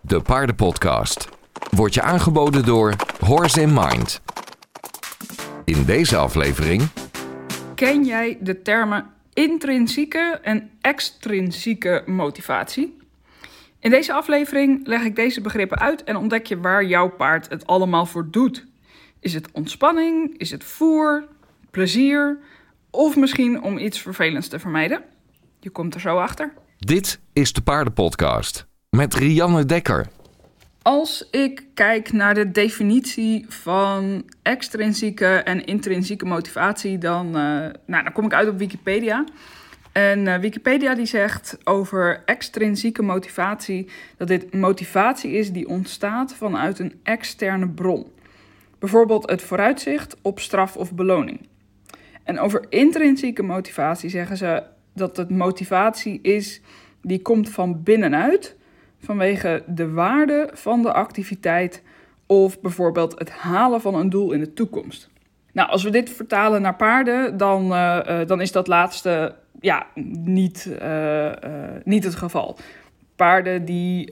de paardenpodcast. Wordt je aangeboden door Horse in Mind. In deze aflevering Ken jij de termen intrinsieke en extrinsieke motivatie? In deze aflevering leg ik deze begrippen uit en ontdek je waar jouw paard het allemaal voor doet. Is het ontspanning? Is het voer? Plezier? Of misschien om iets vervelends te vermijden? Je komt er zo achter. dit is de paardenpodcast met Rianne Dekker. Als ik kijk naar de definitie van extrinsieke en intrinsieke motivatie, dan, eh, nou, dan kom ik uit op Wikipedia. En eh, Wikipedia die zegt over extrinsieke motivatie dat dit motivatie is die ontstaat vanuit een externe bron. Bijvoorbeeld het vooruitzicht op straf of beloning. En over intrinsieke motivatie zeggen ze dat het motivatie is die komt van binnenuit vanwege de waarde van de activiteit of bijvoorbeeld het halen van een doel in de toekomst. Nou, als we dit vertalen naar paarden, dan, eh, eh, dan is dat laatste ja, niet, eh, niet het geval. Paarden die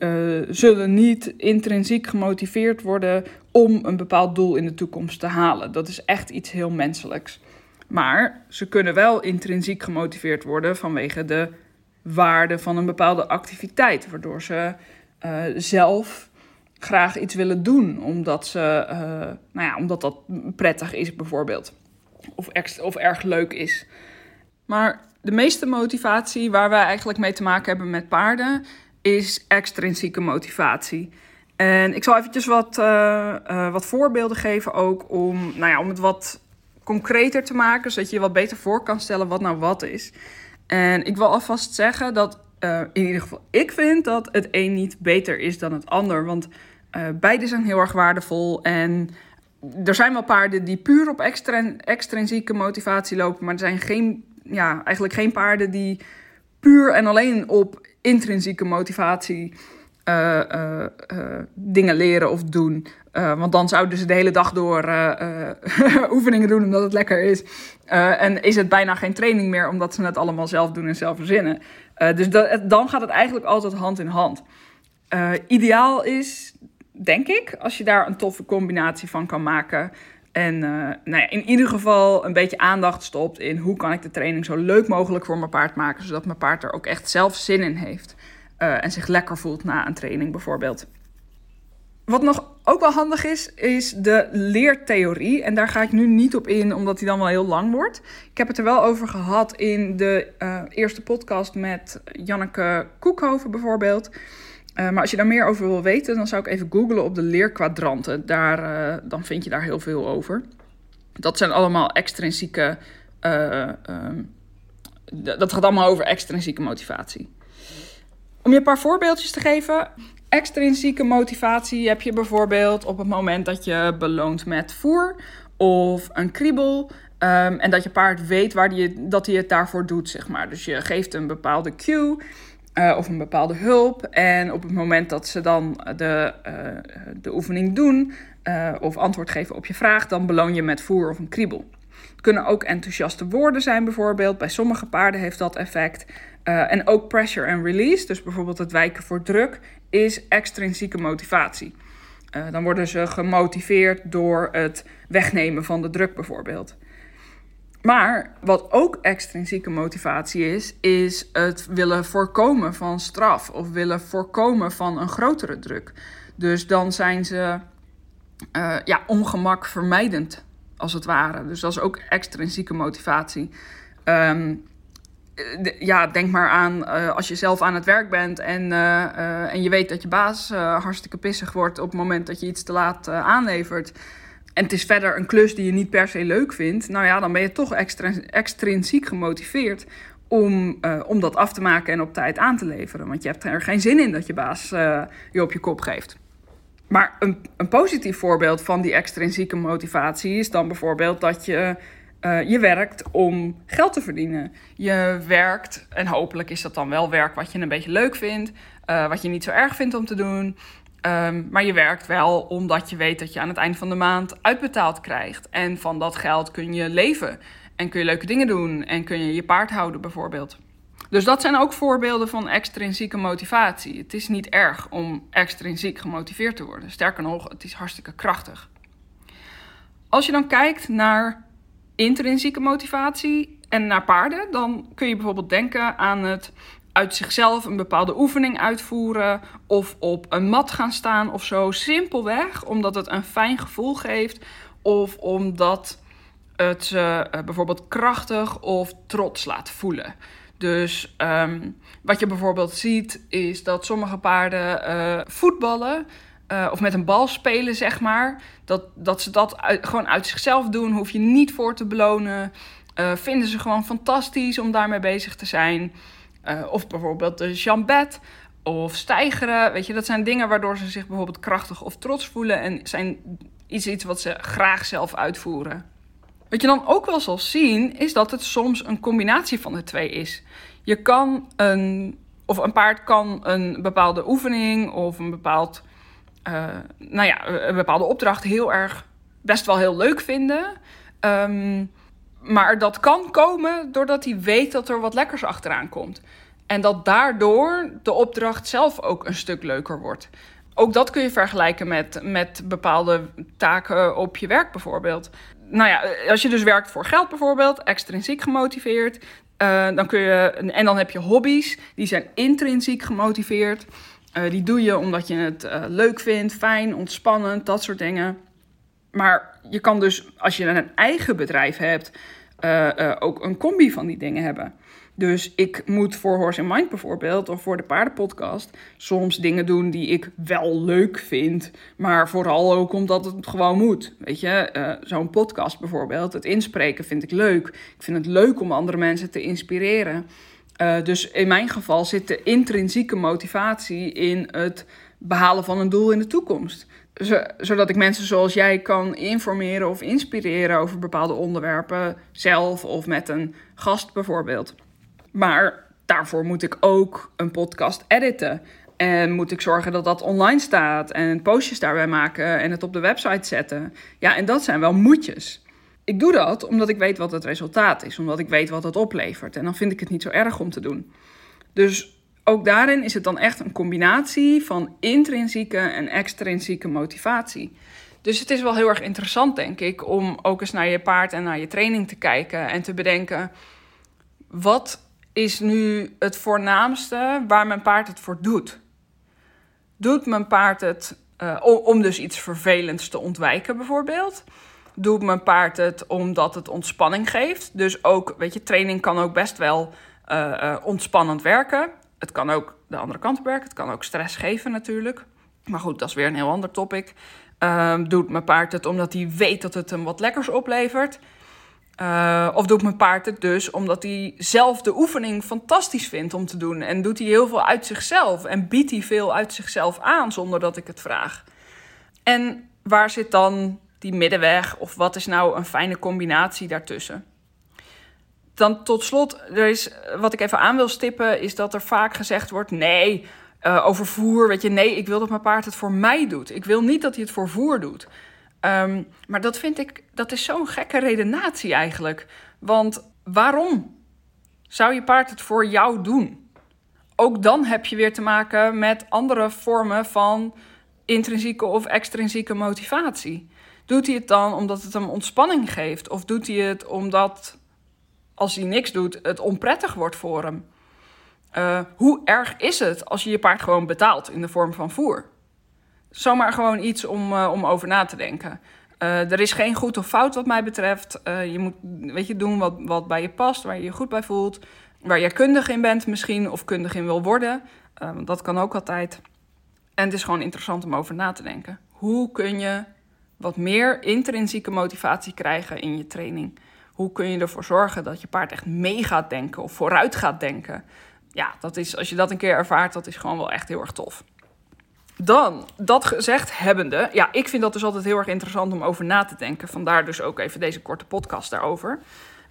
zullen niet intrinsiek gemotiveerd worden om een bepaald doel in de toekomst te halen. Dat is echt iets heel menselijks. Maar ze kunnen wel intrinsiek gemotiveerd worden vanwege de waarde van een bepaalde activiteit, waardoor ze eh, zelf graag iets willen doen, omdat, ze, eh, nou ja, omdat dat prettig is bijvoorbeeld, of, of erg leuk is. Maar de meeste motivatie waar wij eigenlijk mee te maken hebben met paarden is extrinsieke motivatie. En ik zal eventjes wat, eh, wat voorbeelden geven ook om, nou ja, om het wat concreter te maken, zodat je je wat beter voor kan stellen wat nou wat is. En ik wil alvast zeggen dat eh, in ieder geval ik vind dat het een niet beter is dan het ander. Want eh, beide zijn heel erg waardevol. En er zijn wel paarden die puur op extrinsieke motivatie lopen. Maar er zijn geen, ja, eigenlijk geen paarden die puur en alleen op intrinsieke motivatie eh, dingen leren of doen. Eh, want dan zouden ze de hele dag door eh, eh, oefeningen doen omdat het lekker is. En is het bijna geen training meer omdat ze het allemaal zelf doen en zelf verzinnen. Dus dan gaat het eigenlijk altijd hand in hand. Ideaal is, denk ik, als je daar een toffe combinatie van kan maken. En nou ja, in ieder geval een beetje aandacht stopt in hoe kan ik de training zo leuk mogelijk voor mijn paard maken. Zodat mijn paard er ook echt zelf zin in heeft. en zich lekker voelt na een training bijvoorbeeld. Wat nog ook wel handig is, is de leertheorie. En daar ga ik nu niet op in, omdat die dan wel heel lang wordt. Ik heb het er wel over gehad in de eh, eerste podcast met Janneke Koekhoven bijvoorbeeld. Eh, maar als je daar meer over wil weten, dan zou ik even googlen op de leerkwadranten. Daar, eh, dan vind je daar heel veel over. Dat zijn allemaal extrinsieke. eh, ehm, dat gaat allemaal over extrinsieke motivatie. Om je een paar voorbeeldjes te geven. Extrinsieke motivatie heb je bijvoorbeeld op het moment dat je beloont met voer of een kriebel. ehm, en dat je paard weet waar die, dat hij het daarvoor doet, zeg maar. Dus je geeft een bepaalde cue eh, of een bepaalde hulp. En op het moment dat ze dan de, eh, de oefening doen eh, of antwoord geven op je vraag, dan beloon je met voer of een kriebel. Het kunnen ook enthousiaste woorden zijn, bijvoorbeeld. Bij sommige paarden heeft dat effect. Eh, en ook pressure and release, dus bijvoorbeeld het wijken voor druk, is extrinsieke motivatie. Eh, dan worden ze gemotiveerd door het wegnemen van de druk, bijvoorbeeld. Maar wat ook extrinsieke motivatie is, is het willen voorkomen van straf of willen voorkomen van een grotere druk. Dus dan zijn ze eh, ja, ongemak vermijdend, als het ware. Dus dat is ook extrinsieke motivatie. Ehm, ja, denk maar aan eh, als je zelf aan het werk bent en, eh, eh, en je weet dat je baas eh, hartstikke pissig wordt op het moment dat je iets te laat eh, aanlevert. En het is verder een klus die je niet per se leuk vindt. Nou ja, dan ben je toch extra, extrinsiek gemotiveerd om, eh, om dat af te maken en op tijd aan te leveren. Want je hebt er geen zin in dat je baas eh, je op je kop geeft. Maar een, een positief voorbeeld van die extrinsieke motivatie is dan bijvoorbeeld dat je, eh, je werkt om geld te verdienen. Je werkt, en hopelijk is dat dan wel werk wat je een beetje leuk vindt, eh, wat je niet zo erg vindt om te doen. Ehm, maar je werkt wel omdat je weet dat je aan het eind van de maand uitbetaald krijgt. En van dat geld kun je leven. En kun je leuke dingen doen. En kun je je paard houden bijvoorbeeld. Dus dat zijn ook voorbeelden van extrinsieke motivatie. Het is niet erg om extrinsiek gemotiveerd te worden. Sterker nog, het is hartstikke krachtig. Als je dan kijkt naar intrinsieke motivatie en naar paarden, dan kun je bijvoorbeeld denken aan het uit zichzelf een bepaalde oefening uitvoeren of op een mat gaan staan of zo. Simpelweg omdat het een fijn gevoel geeft of omdat het ze uh, bijvoorbeeld krachtig of trots laat voelen. Dus um, wat je bijvoorbeeld ziet is dat sommige paarden uh, voetballen uh, of met een bal spelen, zeg maar. Dat, dat ze dat gewoon uit zichzelf doen, hoef je niet voor te belonen. Uh, vinden ze gewoon fantastisch om daarmee bezig te zijn. Uh, of bijvoorbeeld de jambet of stijgeren. Weet je, dat zijn dingen waardoor ze zich bijvoorbeeld krachtig of trots voelen. En zijn iets, iets wat ze graag zelf uitvoeren. Wat je dan ook wel zal zien, is dat het soms een combinatie van de twee is. Je kan een, of een paard kan een bepaalde oefening of een bepaald, uh, nou ja, een bepaalde opdracht heel erg, best wel heel leuk vinden. Um, maar dat kan komen doordat hij weet dat er wat lekkers achteraan komt. En dat daardoor de opdracht zelf ook een stuk leuker wordt. Ook dat kun je vergelijken met, met bepaalde taken op je werk bijvoorbeeld. Nou ja, als je dus werkt voor geld bijvoorbeeld, extrinsiek gemotiveerd. Uh, dan kun je, en dan heb je hobby's, die zijn intrinsiek gemotiveerd. Uh, die doe je omdat je het uh, leuk vindt, fijn, ontspannend, dat soort dingen. Maar je kan dus, als je een eigen bedrijf hebt, uh, ook een combi van die dingen hebben. Dus ik moet voor Horse and Mind bijvoorbeeld, of voor de paardenpodcast, soms dingen doen die ik wel leuk vind, maar vooral ook omdat het gewoon moet. Weet je, zo'n podcast bijvoorbeeld, het inspreken vind ik leuk. Ik vind het leuk om andere mensen te inspireren. Uh, dus in mijn geval zit de intrinsieke motivatie in het behalen van een doel in de toekomst zodat ik mensen zoals jij kan informeren of inspireren over bepaalde onderwerpen, zelf of met een gast bijvoorbeeld. Maar daarvoor moet ik ook een podcast editen. En moet ik zorgen dat dat online staat en postjes daarbij maken en het op de website zetten. Ja, en dat zijn wel moedjes. Ik doe dat omdat ik weet wat het resultaat is, omdat ik weet wat het oplevert. En dan vind ik het niet zo erg om te doen. Dus ook daarin is het dan echt een combinatie van intrinsieke en extrinsieke motivatie. Dus het is wel heel erg interessant, denk ik, om ook eens naar je paard en naar je training te kijken en te bedenken: wat is nu het voornaamste waar mijn paard het voor doet? Doet mijn paard het uh, om dus iets vervelends te ontwijken, bijvoorbeeld? Doet mijn paard het omdat het ontspanning geeft? Dus ook, weet je, training kan ook best wel uh, ontspannend werken het kan ook de andere kant op werken. Het kan ook stress geven natuurlijk. Maar goed, dat is weer een heel ander topic. Um, doet mijn paard het omdat hij weet dat het hem wat lekkers oplevert? Uh, of doet mijn paard het dus omdat hij zelf de oefening fantastisch vindt om te doen? En doet hij heel veel uit zichzelf en biedt hij veel uit zichzelf aan zonder dat ik het vraag? En waar zit dan die middenweg? Of wat is nou een fijne combinatie daartussen? Dan tot slot, er is, wat ik even aan wil stippen, is dat er vaak gezegd wordt: nee, uh, over voer, weet je, nee, ik wil dat mijn paard het voor mij doet. Ik wil niet dat hij het voor voer doet. Um, maar dat vind ik, dat is zo'n gekke redenatie eigenlijk. Want waarom zou je paard het voor jou doen? Ook dan heb je weer te maken met andere vormen van intrinsieke of extrinsieke motivatie. Doet hij het dan omdat het hem ontspanning geeft? Of doet hij het omdat als hij niks doet, het onprettig wordt voor hem. Uh, hoe erg is het als je je paard gewoon betaalt in de vorm van voer? Zomaar gewoon iets om, uh, om over na te denken. Uh, er is geen goed of fout wat mij betreft. je moet weet je, doen wat, wat bij je past, waar je je goed bij voelt. Waar je kundig in bent misschien, of kundig in wil worden. dat kan ook altijd. En het is gewoon interessant om over na te denken. Hoe kun je wat meer intrinsieke motivatie krijgen in je training? Hoe kun je ervoor zorgen dat je paard echt mee gaat denken of vooruit gaat denken? Ja, dat is, als je dat een keer ervaart, dat is gewoon wel echt heel erg tof. Dan, dat gezegd hebbende, ja, ik vind dat dus altijd heel erg interessant om over na te denken. Vandaar dus ook even deze korte podcast daarover.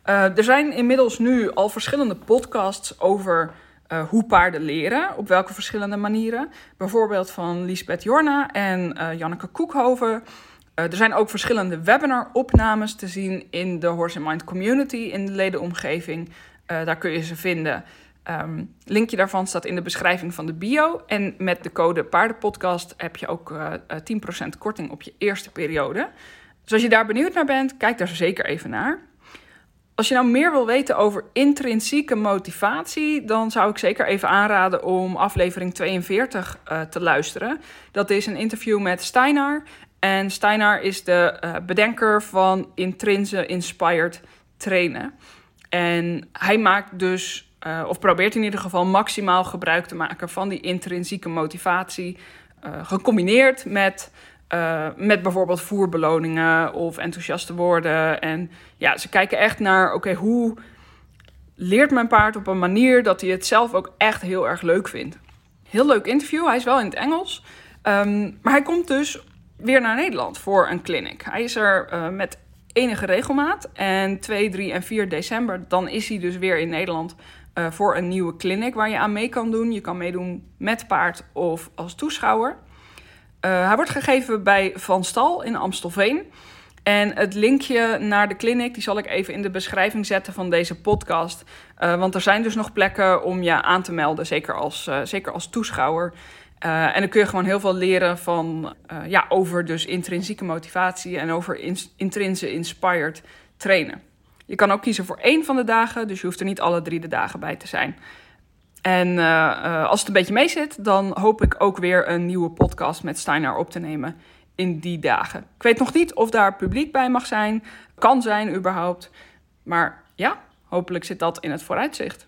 Uh, er zijn inmiddels nu al verschillende podcasts over uh, hoe paarden leren, op welke verschillende manieren. Bijvoorbeeld van Lisbeth Jorna en uh, Janneke Koekhoven. Uh, er zijn ook verschillende webinar-opnames te zien in de Horse Mind Community in de ledenomgeving. Uh, daar kun je ze vinden. Um, linkje daarvan staat in de beschrijving van de bio. En met de code Paardenpodcast heb je ook uh, uh, 10% korting op je eerste periode. Dus als je daar benieuwd naar bent, kijk daar zeker even naar. Als je nou meer wil weten over intrinsieke motivatie, dan zou ik zeker even aanraden om aflevering 42 uh, te luisteren. Dat is een interview met Steinar. En Steinar is de uh, bedenker van Intrinse Inspired Trainen. En hij maakt dus, uh, of probeert in ieder geval maximaal gebruik te maken van die intrinsieke motivatie, gecombineerd met met bijvoorbeeld voerbeloningen of enthousiaste woorden. En ja, ze kijken echt naar, oké, hoe leert mijn paard op een manier dat hij het zelf ook echt heel erg leuk vindt. Heel leuk interview, hij is wel in het Engels. Um, maar hij komt dus weer naar Nederland voor een clinic. Hij is er uh, met enige regelmaat. En 2, 3 en 4 december, dan is hij dus weer in Nederland uh, voor een nieuwe clinic waar je aan mee kan doen. Je kan meedoen met paard of als toeschouwer. Uh, hij wordt gegeven bij Van Stal in Amstelveen. En het linkje naar de clinic die zal ik even in de beschrijving zetten van deze podcast. Want er zijn dus nog plekken om je aan te melden, zeker als, zeker als toeschouwer. En dan kun je gewoon heel veel leren van, ja, over dus intrinsieke motivatie en over in, intrinse inspired trainen. Je kan ook kiezen voor één van de dagen, dus je hoeft er niet alle drie de dagen bij te zijn. En uh, als het een beetje mee zit, dan hoop ik ook weer een nieuwe podcast met Steiner op te nemen in die dagen. Ik weet nog niet of daar publiek bij mag zijn, kan zijn überhaupt. Maar ja, hopelijk zit dat in het vooruitzicht.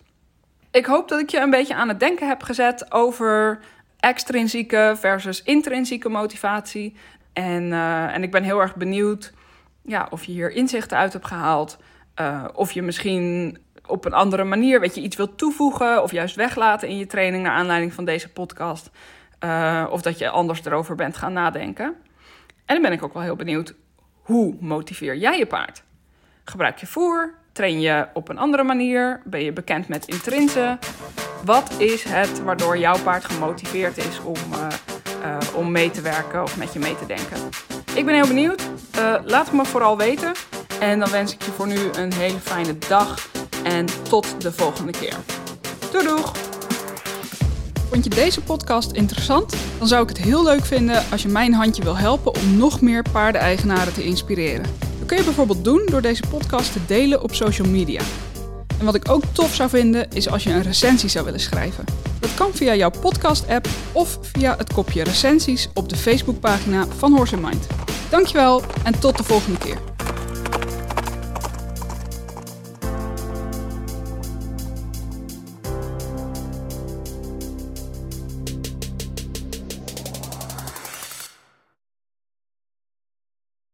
Ik hoop dat ik je een beetje aan het denken heb gezet over extrinsieke versus intrinsieke motivatie. En, uh, en ik ben heel erg benieuwd ja, of je hier inzichten uit hebt gehaald. of je misschien op een andere manier, weet je, iets wilt toevoegen of juist weglaten in je training naar aanleiding van deze podcast. Uh, of dat je anders erover bent gaan nadenken. En dan ben ik ook wel heel benieuwd, hoe motiveer jij je paard? Gebruik je voer? Train je op een andere manier? Ben je bekend met intrinsen? Wat is het waardoor jouw paard gemotiveerd is om, uh, uh, om mee te werken of met je mee te denken? Ik ben heel benieuwd. laat het me vooral weten. En dan wens ik je voor nu een hele fijne dag en tot de volgende keer. Doei doeg! Vond je deze podcast interessant? Dan zou ik het heel leuk vinden als je mijn handje wil helpen om nog meer paardeneigenaren te inspireren. Dat kun je bijvoorbeeld doen door deze podcast te delen op social media. En wat ik ook tof zou vinden is als je een recensie zou willen schrijven. Dat kan via jouw podcast-app of via het kopje recensies op de Facebookpagina van Horse Mind. Dankjewel en tot de volgende keer.